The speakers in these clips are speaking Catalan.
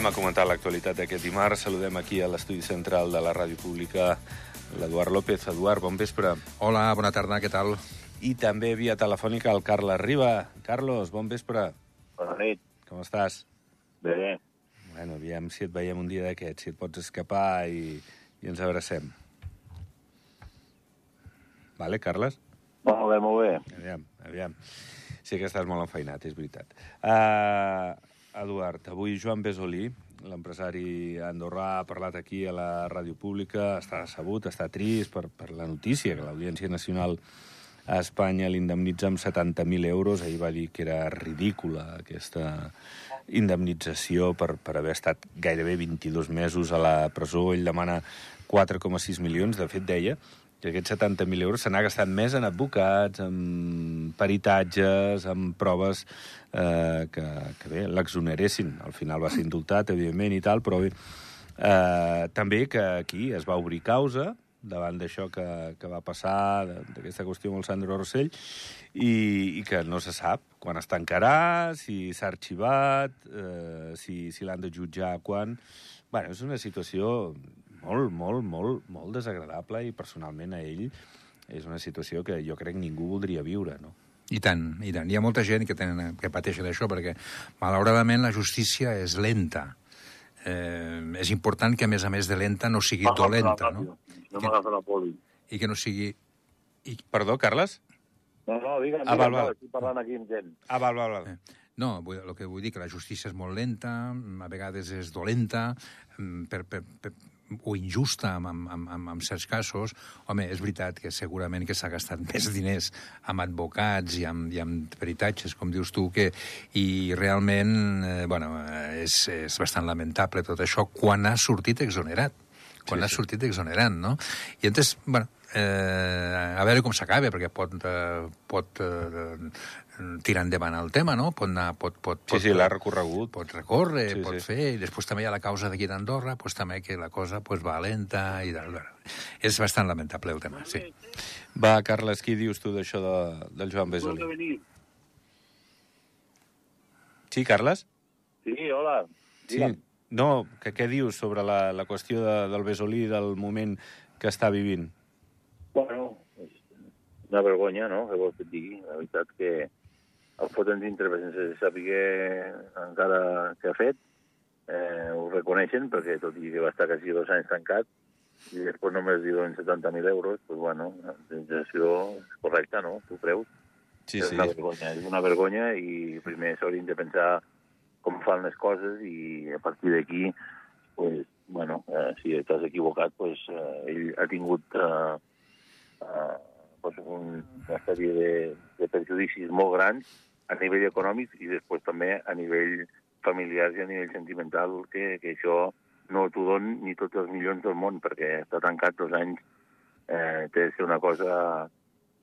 Anem a comentar l'actualitat d'aquest dimarts. Saludem aquí a l'estudi central de la Ràdio Pública l'Eduard López. Eduard, bon vespre. Hola, bona tarda, què tal? I també via telefònica el Carles Riba. Carlos, bon vespre. Bona nit. Com estàs? Bé. Bueno, aviam si et veiem un dia d'aquests, si et pots escapar i, i ens abracem. Vale, Carles? Molt bé, molt bé. Aviam, aviam. Sí que estàs molt enfeinat, és veritat. Uh, Eduard, avui Joan Besolí, l'empresari andorrà, ha parlat aquí a la ràdio pública, està decebut, està trist per, per la notícia que l'Audiència Nacional a Espanya l'indemnitza amb 70.000 euros. Ahir va dir que era ridícula aquesta indemnització per, per haver estat gairebé 22 mesos a la presó. Ell demana 4,6 milions. De fet, deia que aquests 70.000 euros se n'ha gastat més en advocats, en peritatges, en proves eh, que, que bé, l'exoneressin. Al final va ser indultat, evidentment, i tal, però bé, eh, també que aquí es va obrir causa davant d'això que, que va passar, d'aquesta qüestió amb el Sandro Rossell, i, i que no se sap quan es tancarà, si s'ha arxivat, eh, si, si l'han de jutjar quan... Bueno, és una situació molt, molt, molt, molt desagradable i personalment a ell és una situació que jo crec ningú voldria viure, no? I tant, i tant. Hi ha molta gent que, tenen, que pateix d'això, perquè, malauradament, la justícia és lenta. Eh, és important que, a més a més de lenta, no sigui dolenta, no? No m'agafa la poli. I que no sigui... I... Perdó, Carles? No, no, digue'm, Ah, digue'm, val, val. estic parlant aquí amb gent. Ah, val, val, val. Eh, No, vull, el que vull dir que la justícia és molt lenta, a vegades és dolenta, mm, per, per, per, o injusta en, en, en, en certs casos. Home, és veritat que segurament que s'ha gastat més diners amb advocats i amb, i amb peritatges, com dius tu, que, i realment, eh, bueno, és, és bastant lamentable tot això quan ha sortit exonerat quan Sí, sí, ha sí. sortit exonerant, no? I entonces, bueno, eh, a veure com s'acaba, perquè pot, eh, pot eh, tirar endavant el tema, no? Pot anar, pot, pot, Sí, pot, sí, l'ha recorregut. pot recórrer, Sí, sí, pot sí. sí. fer, i després també hi ha la causa d'aquí d'Andorra, pues, també que la cosa pues, va lenta i tal. És bastant lamentable el tema, sí. Va, Carles, qui dius tu d'això de, del Joan Besolí? venir? Sí, Carles? Sí, hola. Sí. No, que què dius sobre la, la qüestió de, del Besolí, del moment que està vivint? Bueno, és una vergonya, no?, que vols que et digui. La veritat que el foten dintre sense saber encara què ha fet. Eh, ho reconeixen, perquè tot i que va estar quasi dos anys tancat, i després només diuen 70.000 euros, doncs, bueno, la indemnització és correcta, no?, tu creus? Sí, és una vergonya, és una vergonya i primer s'haurien de pensar com fan les coses i a partir d'aquí, pues, bueno, eh, si t'has equivocat, pues, eh, ell ha tingut eh, eh, pues, un, una sèrie de, de perjudicis molt grans a nivell econòmic i després també a nivell familiar i a nivell sentimental, que, que això no t'ho don ni tots els milions del món, perquè està tancat dos anys, eh, té de ser una cosa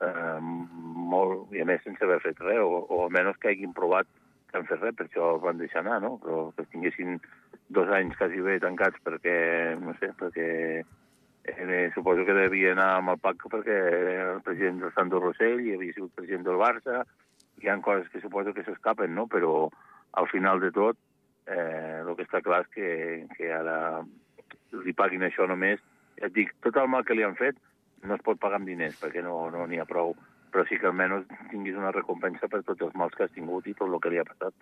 eh, molt, i a més sense haver fet res, o, o almenys que hagin provat que han fet res, per això el van deixar anar, no? Però que tinguessin dos anys quasi bé tancats perquè, no sé, perquè eh, suposo que devia anar amb el PAC perquè era el president del Santo Rossell i havia sigut president del Barça, hi ha coses que suposo que s'escapen, no? Però al final de tot, eh, el que està clar és que, que ara li paguin això només. Et dic, tot el mal que li han fet no es pot pagar amb diners, perquè no n'hi no ha prou, però sí que almenys tinguis una recompensa per tots els mals que has tingut i tot el que li ha passat.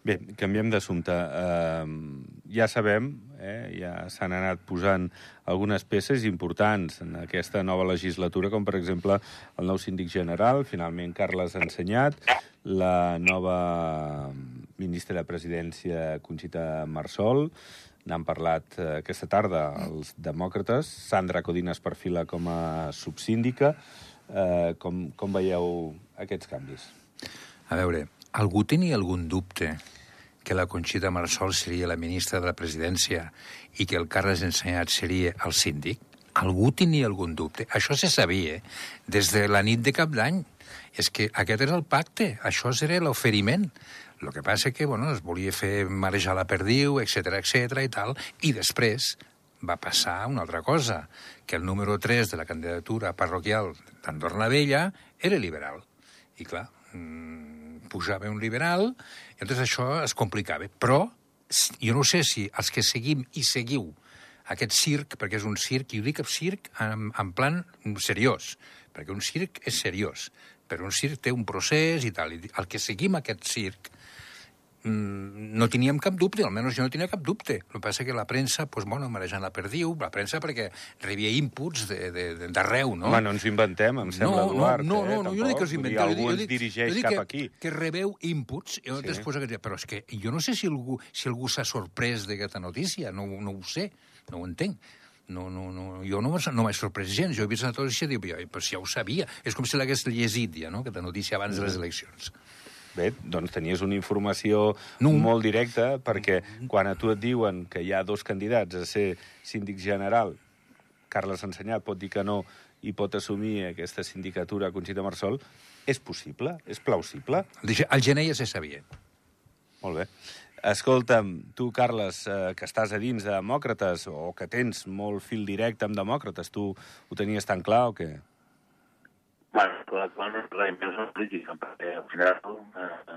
Bé, canviem d'assumpte. Uh, ja sabem, eh, ja s'han anat posant algunes peces importants en aquesta nova legislatura, com per exemple el nou síndic general, finalment Carles ensenyat, la nova ministra de Presidència Conxita Marsol, n'han parlat eh, aquesta tarda els demòcrates, Sandra Codina es perfila com a subsíndica. Eh, com, com veieu aquests canvis? A veure, algú tenia algun dubte que la Conxita Marsol seria la ministra de la presidència i que el Carles Ensenyat seria el síndic? Algú tenia algun dubte? Això se sabia des de la nit de cap d'any. És que aquest era el pacte, això era l'oferiment. El que passa que, bueno, es volia fer marejar la perdiu, etc etc i tal, i després va passar una altra cosa, que el número 3 de la candidatura parroquial d'Andorra la Vella era liberal. I clar, mm, pujava un liberal, i entonces això es complicava. Però jo no sé si els que seguim i seguiu aquest circ, perquè és un circ, i ho dic circ en, en plan seriós, perquè un circ és seriós, però un circ té un procés i tal. I el que seguim aquest circ no teníem cap dubte, almenys jo no tenia cap dubte. El que passa que la premsa, pues, bueno, marejant la perdiu, la premsa perquè rebia inputs de- de- de- d'arreu, no? Home, no ens inventem, em sembla, no, Eduard. no, eh, no, no, jo no dic que dir, inventeu. Algú ens dirigeix jo dic cap que, aquí. Que rebeu inputs, i Sí. posa que... Però és que jo no sé si algú, si algú s'ha sorprès d'aquesta notícia, no, no ho sé, no ho entenc. No, no, no, jo no, no m'he sorprès gens. Jo he vist la notícia i dic, "Ja, però si ja ho sabia. És com si l'hagués llegit ja, no?, aquesta notícia abans de les eleccions. Bé, doncs tenies una informació No. molt directa, perquè quan a tu et diuen que hi ha dos candidats a ser síndic general, Carles Ensenyat pot dir que no i pot assumir aquesta sindicatura a Conxita Marsol, és possible? És plausible? Al gener ja se sabia. Molt bé. Escolta'm, tu, Carles, eh, que estàs a dins de Demòcrates, o que tens molt fil directe amb Demòcrates, tu ho tenies tan clar o què? Bueno, clar, clar, no més una política, perquè al final eh,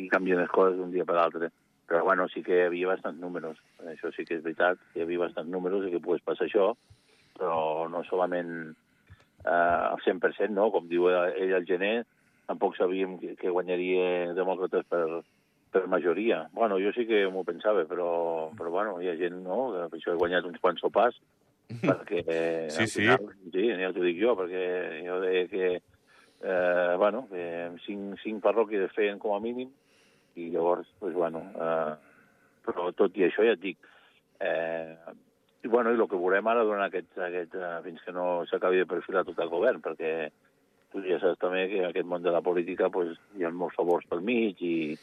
hi canvien les coses d'un dia per l'altre. Però, bueno, sí que hi havia bastants números. Això sí que és veritat, hi havia bastants números i que pogués passar això, però no solament eh, al 100%, no? Com diu ell al gener, tampoc sabíem que, que guanyaria demòcrates per, per majoria. Bueno, jo sí que m'ho pensava, però, però bueno, hi ha gent, no?, que això he guanyat uns quants sopars, perquè... Eh, Sí, al sí. Final, sí, ja t'ho dic jo, perquè jo deia que, eh, bueno, que cinc, cinc parròquies feien com a mínim, i llavors, pues, bueno, eh, però tot i això ja et dic, eh, i, bueno, i el que veurem ara durant aquest, aquest, eh, fins que no s'acabi de perfilar tot el govern, perquè tu ja saps també que en aquest món de la política pues, hi ha molts favors pel mig i,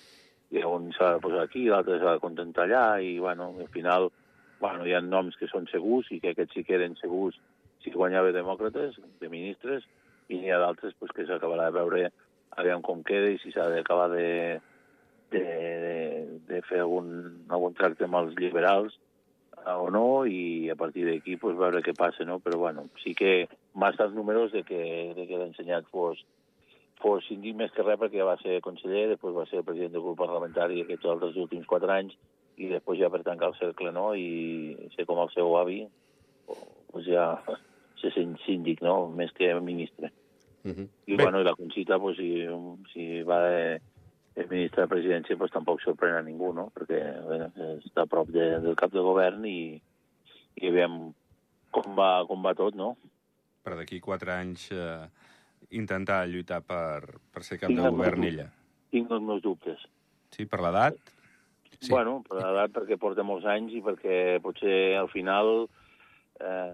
i un s'ha de posar aquí, l'altre s'ha de contentar allà, i bueno, al final bueno, hi ha noms que són segurs i que aquests sí que eren segurs si guanyava demòcrates, de ministres, i n'hi ha d'altres pues, que s'acabarà de veure aviam com queda i si s'ha d'acabar de, de, de, de fer algun, algun tracte amb els liberals eh, o no, i a partir d'aquí pues, veure què passa, no? Però bueno, sí que massa els números de que, de que l'ensenyat fos, fos síndic més que res perquè ja va ser conseller, després va ser president del grup parlamentari aquests altres últims quatre anys, i després ja per tancar el cercle, no?, i ser com el seu avi, pues ja ser síndic, no?, més que ministre. Uh -huh. I, Bé, bueno, i la Conxita, pues, si, si va de, de ministre de presidència, pues, tampoc sorprèn a ningú, no?, perquè bé, està a prop de, del cap de govern i, i veiem com va, com va tot, no? per d'aquí quatre anys eh, intentar lluitar per, per ser cap Tinc de govern ella. Tinc els meus dubtes. Sí, per l'edat? Sí. Bueno, per l'edat, perquè porta molts anys i perquè potser al final, eh,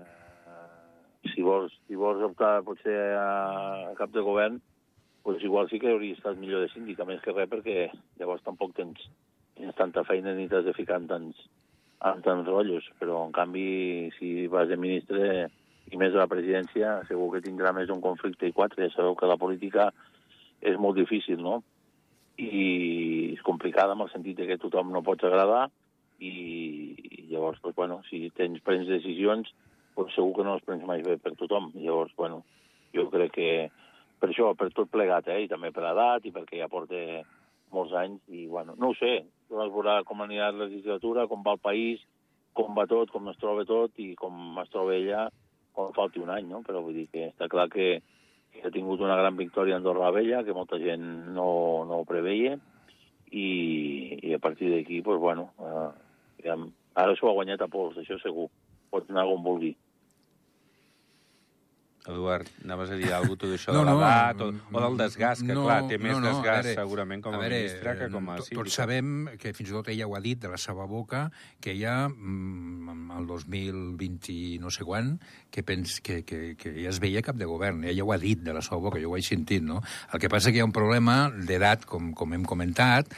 si, vols, si vols optar potser a, a cap de govern, pues igual sí que hauria estat millor de síndic, a més que res, perquè llavors tampoc tens, tens tanta feina ni t'has de ficar en tants, en tants rotllos. Però, en canvi, si vas de ministre i més de la presidència, segur que tindrà més d'un conflicte i quatre. Ja sabeu que la política és molt difícil, no? I és complicada en el sentit que tothom no pots agradar i, i llavors, doncs, bueno, si tens prens decisions, doncs segur que no les prens mai bé per tothom. Llavors, bueno, jo crec que per això, per tot plegat, eh, i també per l'edat i perquè ja porta molts anys i, bueno, no ho sé, es veurà com anirà la legislatura, com va el país, com va tot, com es troba tot i com es troba ella quan falti un any, no? Però vull dir que està clar que ha tingut una gran victòria a Andorra la Vella, que molta gent no, no ho preveia, i, i a partir d'aquí, doncs, bueno, eh, ara s'ho ha guanyat a pols, això segur. Pot anar on vulgui. Eduard, anaves a dir alguna cosa d'això No, de no, l'edat o, o del desgast, que no, clar, té més no, no, desgast veure, segurament com a, veure, ministre que com a síndic. Tots sabem que fins i tot ella ho ha dit de la seva boca, que ja mm, el 2020 i no sé quan, que, pens, que, que, que ja es veia cap de govern. Ella ho ha dit de la seva boca, jo ho he sentit, no? El que passa que hi ha un problema d'edat, com, com hem comentat,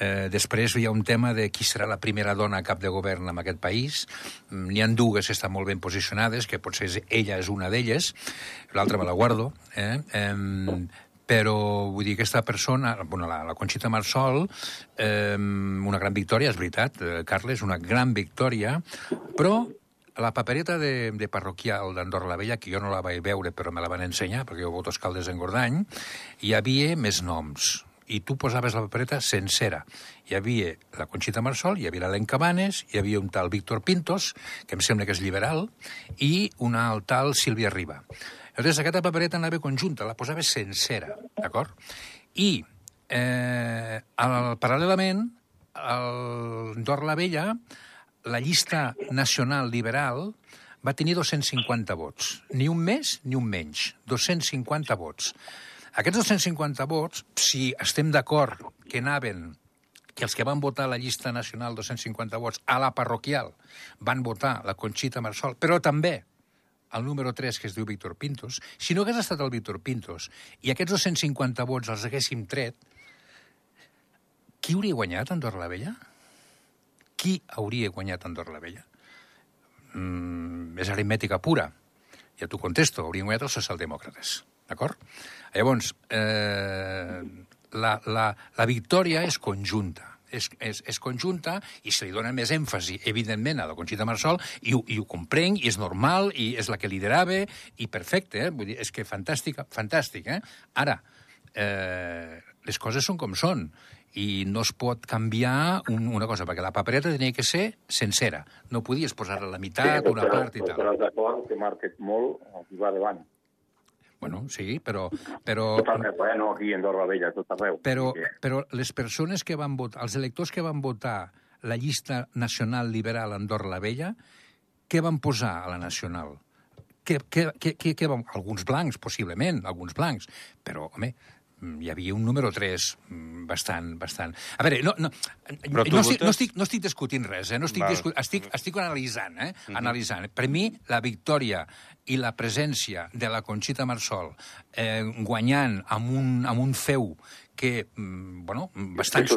eh, després hi ha un tema de qui serà la primera dona cap de govern en aquest país. Mm, N'hi ha dues que estan molt ben posicionades, que potser ella és una d'elles, l'altra me la guardo, eh? Em, però vull dir, aquesta persona, bueno, la, la Conxita Marsol, eh, una gran victòria, és veritat, eh, Carles, una gran victòria, però la papereta de, de parroquial d'Andorra la Vella, que jo no la vaig veure però me la van ensenyar, perquè jo voto Escaldes en Gordany, hi havia més noms. I tu posaves la papereta sencera. Hi havia la Conxita Marsol, hi havia l'Elen Cabanes, hi havia un tal Víctor Pintos, que em sembla que és liberal, i una tal Sílvia Riba. Llavors, aquesta papereta anava conjunta, la posaves sencera, d'acord? I, eh, el, paral·lelament, el Dor la Vella, la llista nacional liberal, va tenir 250 vots. Ni un més ni un menys. 250 vots. Aquests 250 vots, si estem d'acord que anaven que els que van votar la llista nacional 250 vots a la parroquial van votar la Conxita Marsol, però també el número 3, que es diu Víctor Pintos, si no hagués estat el Víctor Pintos i aquests 250 vots els haguéssim tret, qui hauria guanyat Andorra la Vella? Qui hauria guanyat Andorra la Vella? Mm, és aritmètica pura. Ja t'ho contesto, haurien guanyat els socialdemòcrates. D'acord? Llavors, eh, la, la, la victòria és conjunta és, és, és conjunta i se li dona més èmfasi, evidentment, a la Conxita Marsol, i, ho, i ho comprenc, i és normal, i és la que liderava, i perfecte, eh? Vull dir, és que fantàstica, fantàstic, eh? Ara, eh, les coses són com són, i no es pot canviar un, una cosa, perquè la papereta tenia que ser sencera. No podies posar-la a la meitat, sí, una part i tal. Però d'acord que marques molt, i va davant. Bueno, sí, però... però tot arreu, eh? no aquí a Andorra Vella, tot arreu. Però, però les persones que van votar, els electors que van votar la llista nacional liberal Andorra la Vella, què van posar a la nacional? Què, què, què, què, què van... Alguns blancs, possiblement, alguns blancs. Però, home, hi havia un número 3 mm, bastant, bastant... A veure, no, no, no, estic, no, estic, no estic discutint res, eh? no estic, discut, estic, estic analitzant, eh? Mhm. -huh. analitzant. Per mi, la victòria i la presència de la Conxita Marsol eh, guanyant amb un, amb un feu que, mm, bueno, bastant,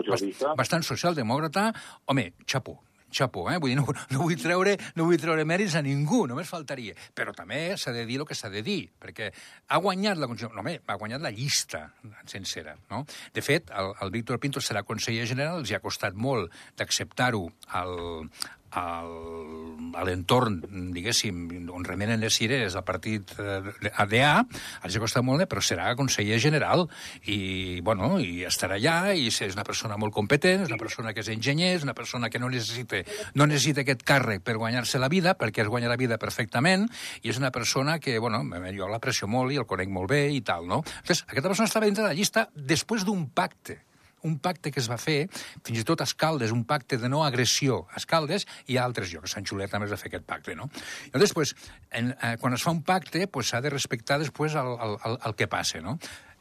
bastant socialdemòcrata, home, xapó, xapó, eh? Vull dir, no, no, vull treure, no vull treure mèrits a ningú, només faltaria. Però també s'ha de dir el que s'ha de dir, perquè ha guanyat la. No, home, ha guanyat la llista sencera, no? De fet, el, el Víctor Pinto serà conseller general, els ha costat molt d'acceptar-ho al, a l'entorn, diguéssim, on remenen les cireres al partit eh, ADA, els ha costat molt, però serà conseller general i, bueno, i estarà allà i és una persona molt competent, és una persona que és enginyer, és una persona que no necessita, no necessita aquest càrrec per guanyar-se la vida, perquè es guanya la vida perfectament, i és una persona que, bueno, jo l'aprecio molt i el conec molt bé i tal, no? Entonces, aquesta persona estava dintre de la llista després d'un pacte un pacte que es va fer, fins i tot a Escaldes, un pacte de no agressió a Escaldes, i a altres llocs. A Sant Julià també es va fer aquest pacte, no? I pues, en, eh, quan es fa un pacte, s'ha pues, de respectar després el, el, el, el que passa, no?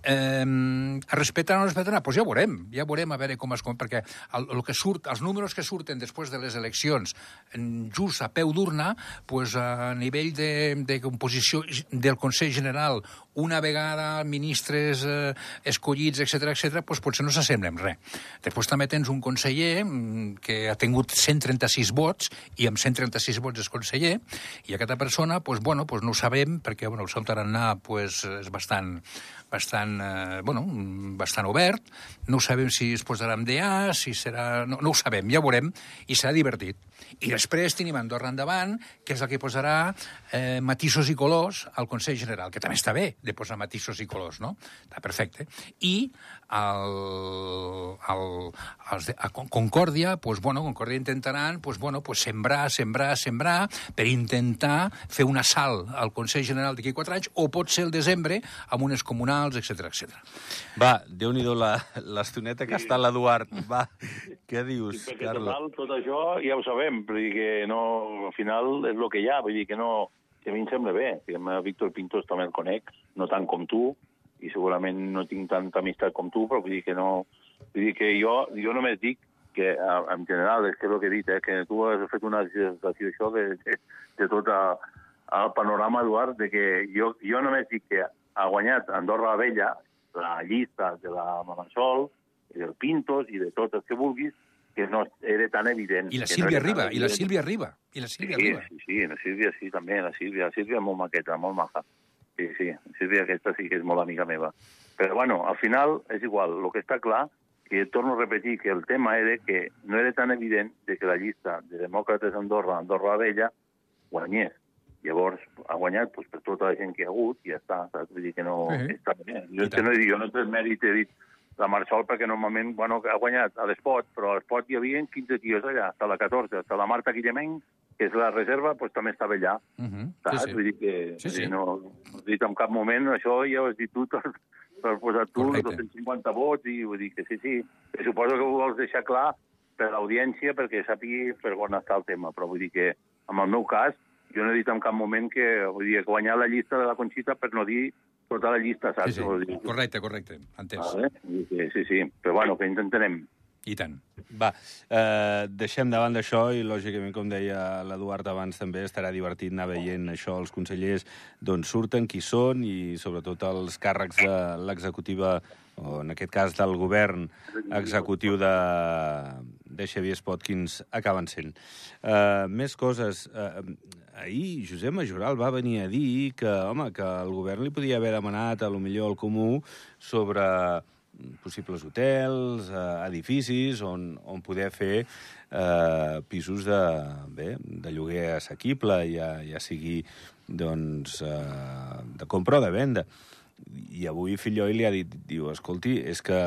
eh, respecten o no respecten, doncs ja veurem, ja veurem a veure com es... Perquè el, el que surt, els números que surten després de les eleccions, just a peu d'urna, pues, a nivell de, de composició del Consell General, una vegada ministres eh, escollits, etc etc, pues potser no s'assemblen res. Després també tens un conseller mm, que ha tingut 136 vots, i amb 136 vots és conseller, i aquesta persona, pues, bueno, pues no ho sabem, perquè bueno, el seu tarannà pues, és bastant, bastant, eh, bueno, bastant obert. No sabem si es posarà amb DA, si serà... No, no ho sabem, ja ho veurem, i serà divertit. I després tenim Andorra endavant, que és el que posarà eh, matisos i colors al Consell General, que també està bé de posar matisos i colors, no? Està perfecte. I el, el, els de, a Concòrdia, pues, bueno, Concòrdia intentaran pues, bueno, pues, sembrar, sembrar, sembrar, per intentar fer un assalt al Consell General d'aquí quatre anys, o pot ser el desembre amb unes comunals, etc etc. Va, déu-n'hi-do l'estoneta que està l'Eduard. Va, què dius, sí, Carles? Total, tot això ja ho sabem, vull dir que no, al final és el que hi ha, vull dir que no... Que a mi em sembla bé, a Víctor Pintos també el conec, no tant com tu, i segurament no tinc tanta amistat com tu, però vull dir que no... Vull dir que jo, jo només dic que, en general, és que el que he dit, eh, que tu has fet una dissertació això de, de, de tot el, panorama, Eduard, de que jo, jo només dic que ha guanyat Andorra la Vella la llista de la Mamansol, i del Pintos i de tot el que vulguis, que no era tan evident. I la Sílvia no Riba, i la Sílvia Riba. I la Sílvia sí, Riba. Sí, sí, la Sílvia sí, també, la Sílvia. La Sílvia molt maqueta, molt maja. Sí, sí, Sílvia aquesta sí que és molt amiga meva. Però, bueno, al final és igual. El que està clar, que torno a repetir que el tema era que no era tan evident de que la llista de demòcrates Andorra, Andorra Vella, guanyés. Llavors, ha guanyat pues, per tota la gent que hi ha hagut i ja està. Saps? Vull dir que no... -huh. està bé. Jo, no, jo no té mèrit, he dit, la Marsol, perquè normalment, bueno, ha guanyat a l'Espot, però a l'Espot hi havia 15 tios allà, hasta la 14, hasta la Marta Guillemeny, que és la reserva, doncs també estava allà. Uh -huh. Saps? Sí, sí. Vull dir que Sí, sí. no, no he dit en cap moment, això ja ho has dit tu, per, posar tu Correcte. 250 vots, i vull dir que sí, sí. I suposo que ho vols deixar clar per l'audiència, perquè sàpigui per on està el tema, però vull dir que, en el meu cas, jo no he dit en cap moment que, vull dir, que guanyar la llista de la Conxita per no dir tota la llista, Sí, saps? sí. Dir, Correcte, correcte. Entès. Vale? Que Sí, sí, però bueno, que intentarem. I tant. Va, eh, deixem davant d'això i, lògicament, com deia l'Eduard abans, també estarà divertit anar veient això, els consellers d'on surten, qui són i, sobretot, els càrrecs de l'executiva, o en aquest cas del govern executiu de, de Xavier Espot, quins acaben sent. Eh, més coses. Eh, ahir Josep Majoral va venir a dir que, home, que el govern li podia haver demanat, a lo millor al Comú, sobre possibles hotels, eh, edificis on, on poder fer eh, pisos de, bé, de lloguer assequible, ja, ja sigui doncs, eh, de compra o de venda. I avui Filloi li ha dit, diu, escolti, és que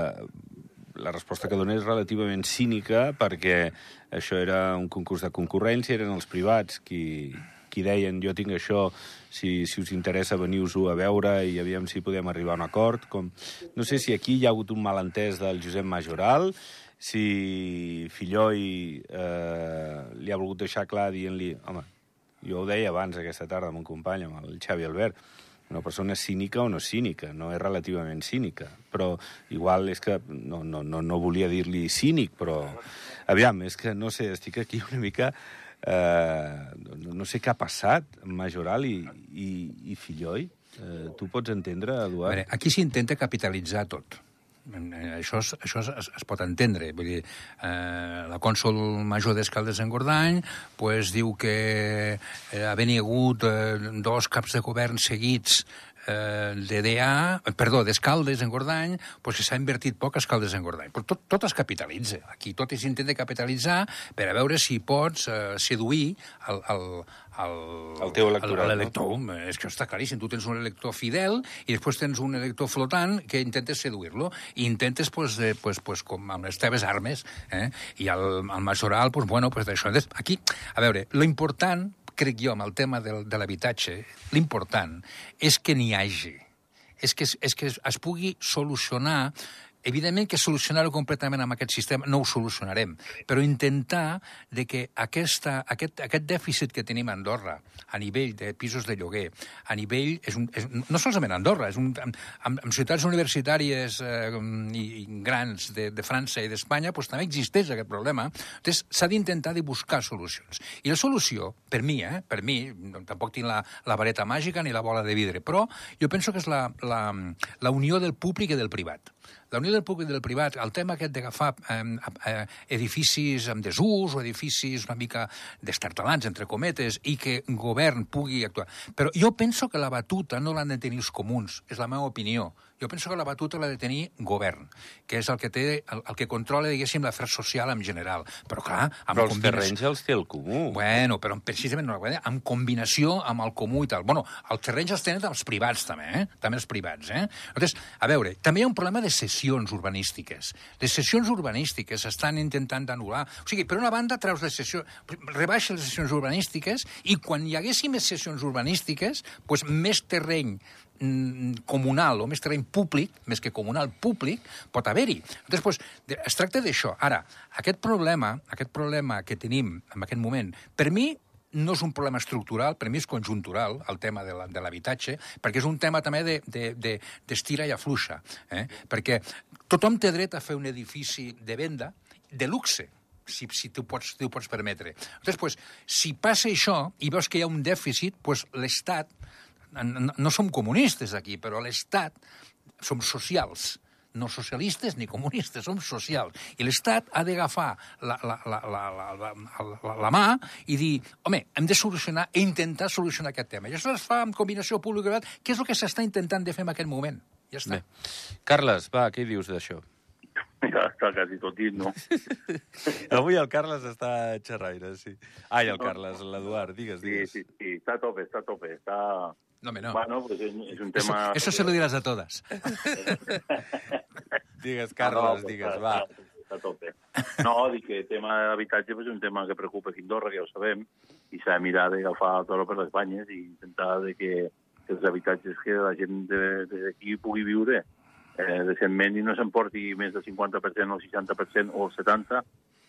la resposta que dona és relativament cínica perquè això era un concurs de concurrència, eren els privats qui, qui deien jo tinc això, si, si us interessa veniu-ho a veure i aviam si podem arribar a un acord. Com... No sé si aquí hi ha hagut un malentès del Josep Majoral, si Filloi eh, li ha volgut deixar clar dient-li, home, jo ho deia abans aquesta tarda amb un company, amb el Xavi Albert, una persona cínica o no cínica, no és relativament cínica, però igual és que no, no, no, no volia dir-li cínic, però aviam, és que no sé, estic aquí una mica... Eh, no, sé què ha passat Majoral i, i, i Filloi. Eh, tu pots entendre, Eduard? veure, aquí s'intenta capitalitzar tot. Eh, Això, es, això es, es pot entendre. Vull dir, eh, la cònsol major d'Escaldes en Gordany pues, diu que eh, havent hi eh, dos caps de govern seguits eh, d'EDA, perdó, d'Escaldes en Gordany, pues que s'ha invertit poc a Escaldes en Gordany. Però tot, tot es capitalitza. Aquí tot s'intenta capitalitzar per a veure si pots eh, seduir el, el, el, El teu electorat, l'elector no? És que està claríssim. Tu tens un elector fidel i després tens un elector flotant que intentes seduir-lo i intentes, pues, eh, pues, pues, com amb les teves armes, eh? i el, el majoral, pues, bueno, pues, d'això. Aquí, a veure, lo important, crec jo, amb el tema del, de l'habitatge, l'important és que n'hi hagi. És que, és que es pugui solucionar Evidentment que solucionar-ho completament amb aquest sistema no ho solucionarem, però intentar de que aquesta, aquest, aquest dèficit que tenim a Andorra a nivell de pisos de lloguer, a nivell... És un, és, no solament a Andorra, és un, amb, amb, ciutats universitàries eh, i, i grans de, de França i d'Espanya doncs també existeix aquest problema. S'ha d'intentar de buscar solucions. I la solució, per mi, eh, per mi, tampoc tinc la, la vareta màgica ni la bola de vidre, però jo penso que és la, la, la unió del públic i del privat. La unió del públic i del privat, el tema aquest d'agafar eh, eh, edificis en desús o edificis una mica destartalants, entre cometes, i que govern pugui actuar. Però jo penso que la batuta no l'han de tenir els comuns, és la meva opinió. Jo penso que la batuta l'ha de tenir govern, que és el que té el, el que controla, diguéssim, l'afer social en general. Però, clar, amb Però els combinació- terrenys els té el comú. Bueno, però precisament no, amb combinació amb el comú i tal. Bueno, els terrenys els tenen els privats, també, eh? També els privats, eh? Llavors, a veure, també hi ha un problema de cessions urbanístiques. Les cessions urbanístiques s'estan intentant d'anul·lar. O sigui, per una banda, treus les cessions... Rebaixa les cessions urbanístiques i quan hi haguessin més cessions urbanístiques, doncs més terreny comunal o més terreny públic, més que comunal públic, pot haver-hi. Llavors, pues, de- es tracta d'això. Ara, aquest problema, aquest problema que tenim en aquest moment, per mi no és un problema estructural, per mi és conjuntural, el tema de l'habitatge, perquè és un tema també de- de- de- d'estira de, i afluixa. Eh? Perquè tothom té dret a fer un edifici de venda de luxe, si, si tu pots, tu pots permetre. Llavors, pues, si passa això i veus que hi ha un dèficit, pues, l'Estat, no, no som comunistes aquí, però l'Estat som socials, no socialistes ni comunistes, som socials. I l'Estat ha d'agafar la, la, la, la, la, la, la, la mà i dir, home, hem de solucionar, i intentar solucionar aquest tema. I això es fa en combinació públic-privat, que és el que s'està intentant de fer en aquest moment. Ja està. Bé. Carles, va, què dius d'això? Ja està quasi tot dit, no? Avui el Carles està xerraire, sí. Ai, el Carles, l'Eduard, digues, Sí, digues. sí, sí, està a tope, està a tope. Està... No, home, no. Bueno, pues és, és un Eso, tema... eso se lo dirás a todas. Digues, Carles, no, digues, va. A tope. No, dic que el tema de l'habitatge és un tema que preocupa aquí a Andorra, que ja ho sabem, i s'ha de mirar d'agafar el toro per les banyes i intentar de que, que els habitatges que la gent d'aquí pugui viure eh, decentment i no s'emporti més del 50% o el 60% o el 70%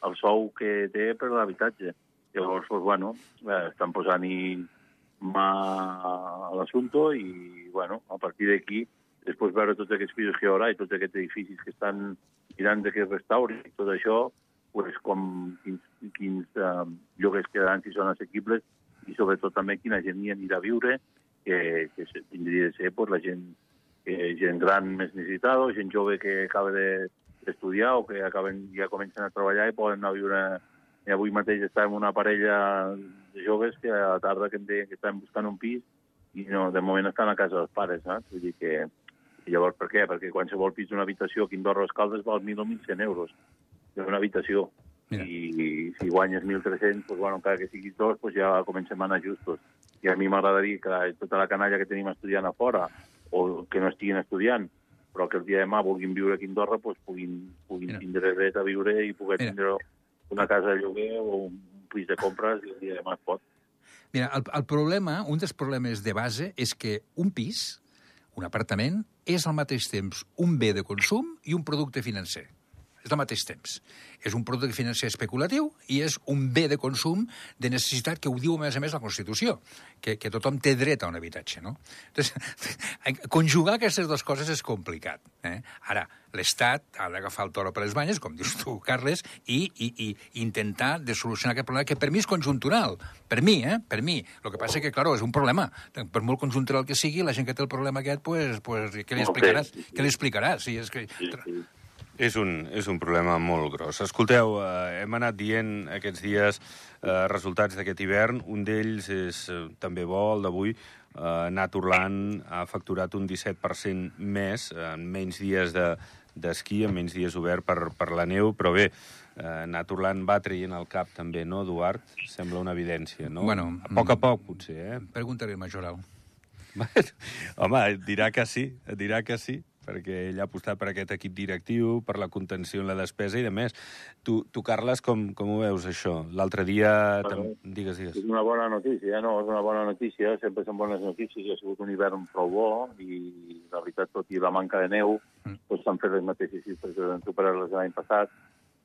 el sou que té per l'habitatge. Llavors, pues, bueno, eh, estan posant-hi mà a l'assumpte i, bueno, a partir d'aquí, després veure tots aquests pisos que hi haurà i tots aquests edificis que estan mirant de que i tot això, pues, com quins, quins uh, lloguers quedaran si són assequibles i sobretot també quina gent hi anirà a viure, que, que tindria de ser pues, la gent, que, gent gran més necessitada gent jove que acaba d'estudiar de, o que acaben, ja comencen a treballar i poden anar a viure i avui mateix estàvem una parella de joves que a la tarda que em deien que estaven buscant un pis i no, de moment estan a casa dels pares, saps? Vull dir que... I llavors, per què? Perquè qualsevol pis d'una habitació aquí a Andorra les Caldes val 1.000 o 1.100 euros d'una habitació. Mira. I, I si guanyes 1.300, pues, bueno, encara que siguis dos, pues ja comencem a anar justos. I a mi m'agradaria que tota la canalla que tenim estudiant a fora, o que no estiguin estudiant, però que el dia de demà vulguin viure aquí a Andorra, pues, puguin, puguin Mira. tindre dret a viure i poder Mira. tindre una casa de lloguer o un pis de compres i el dia de demà es pot. Mira, el, el problema, un dels problemes de base és que un pis, un apartament, és al mateix temps un bé de consum i un producte financer. És al mateix temps. És un producte financer especulatiu i és un bé de consum de necessitat que ho diu, a més a més, la Constitució, que, que tothom té dret a un habitatge, no? Entonces, conjugar aquestes dues coses és complicat. Eh? Ara, l'Estat ha d'agafar el toro per les banyes, com dius tu, Carles, i, i, i intentar de solucionar aquest problema, que per mi és conjuntural. Per mi, eh? Per mi. El que passa és que, claro, és un problema. Per molt conjuntural que sigui, la gent que té el problema aquest, pues, pues, què li explicaràs? sí. Què li explicaràs? Sí, és que... Sí, sí. És un, és un problema molt gros. Escolteu, eh, hem anat dient aquests dies eh, resultats d'aquest hivern. Un d'ells és eh, també bo, el d'avui. Eh, Naturland ha facturat un 17% més en menys dies de d'esquí, en menys dies obert per, per la neu, però bé, eh, Naturland va traient el cap també, no, Eduard? Sembla una evidència, no? Bueno, a poc a poc, potser, eh? Pregunta-li al Majoral. Home, dirà que sí, dirà que sí, perquè ell ha apostat per aquest equip directiu, per la contenció en la despesa i de més. Tu, tu Carles, com, com ho veus, això? L'altre dia... Bueno, digues, digues. És una bona notícia, no? És una bona notícia, sempre són bones notícies. Ha sigut un hivern prou bo i, la veritat, tot i la manca de neu, Mm. doncs s'han fet les mateixes xifres que van superar les de l'any passat.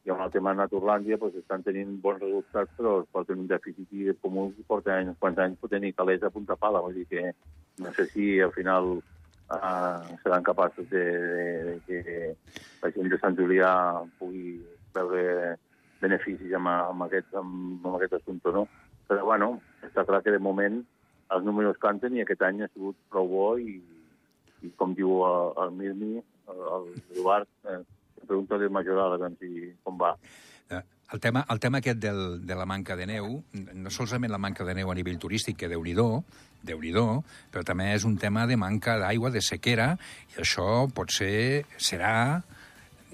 I amb el tema de Naturlàndia doncs, estan tenint bons resultats, però es porten un dèficit i comú i porten uns quants anys per tenir calés a punta pala. Vull dir que no sé si al final uh, seran capaços de, de, de que la gent de Sant Julià pugui veure beneficis amb, amb, aquest, amb, amb aquest assumpte, no? Però, bueno, està clar que de moment els números canten i aquest any ha sigut prou bo i, i com diu el, el Mirni, el, el Eduard, eh, pregunta-li al Majoral si, com va. Eh, El tema, el tema aquest del, de la manca de neu, no solament la manca de neu a nivell turístic, que déu-n'hi-do, déu nhi però també és un tema de manca d'aigua, de sequera, i això pot ser, serà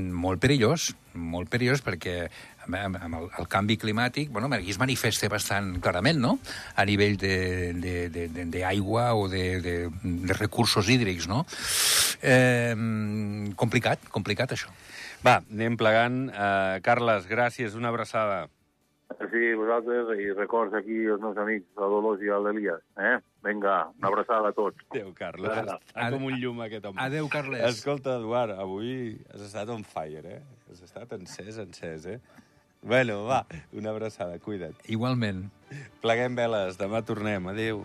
molt perillós, molt perillós perquè amb, el, el canvi climàtic, bueno, aquí es manifesta bastant clarament, no?, a nivell d'aigua o de, de, de recursos hídrics, no? Eh, complicat, complicat, això. Va, anem plegant. Uh, Carles, gràcies, una abraçada. Sí, vosaltres, i records aquí els meus amics, la Dolors i l'Elias. Eh? Vinga, una abraçada a tots. Adéu, Carles. Està com un llum, aquest home. Adéu, Carles. Escolta, Eduard, avui has estat on fire, eh? Has estat encès, encès, eh? Bueno, va, una abraçada, cuida't. Igualment. Pleguem veles, demà tornem. Adéu.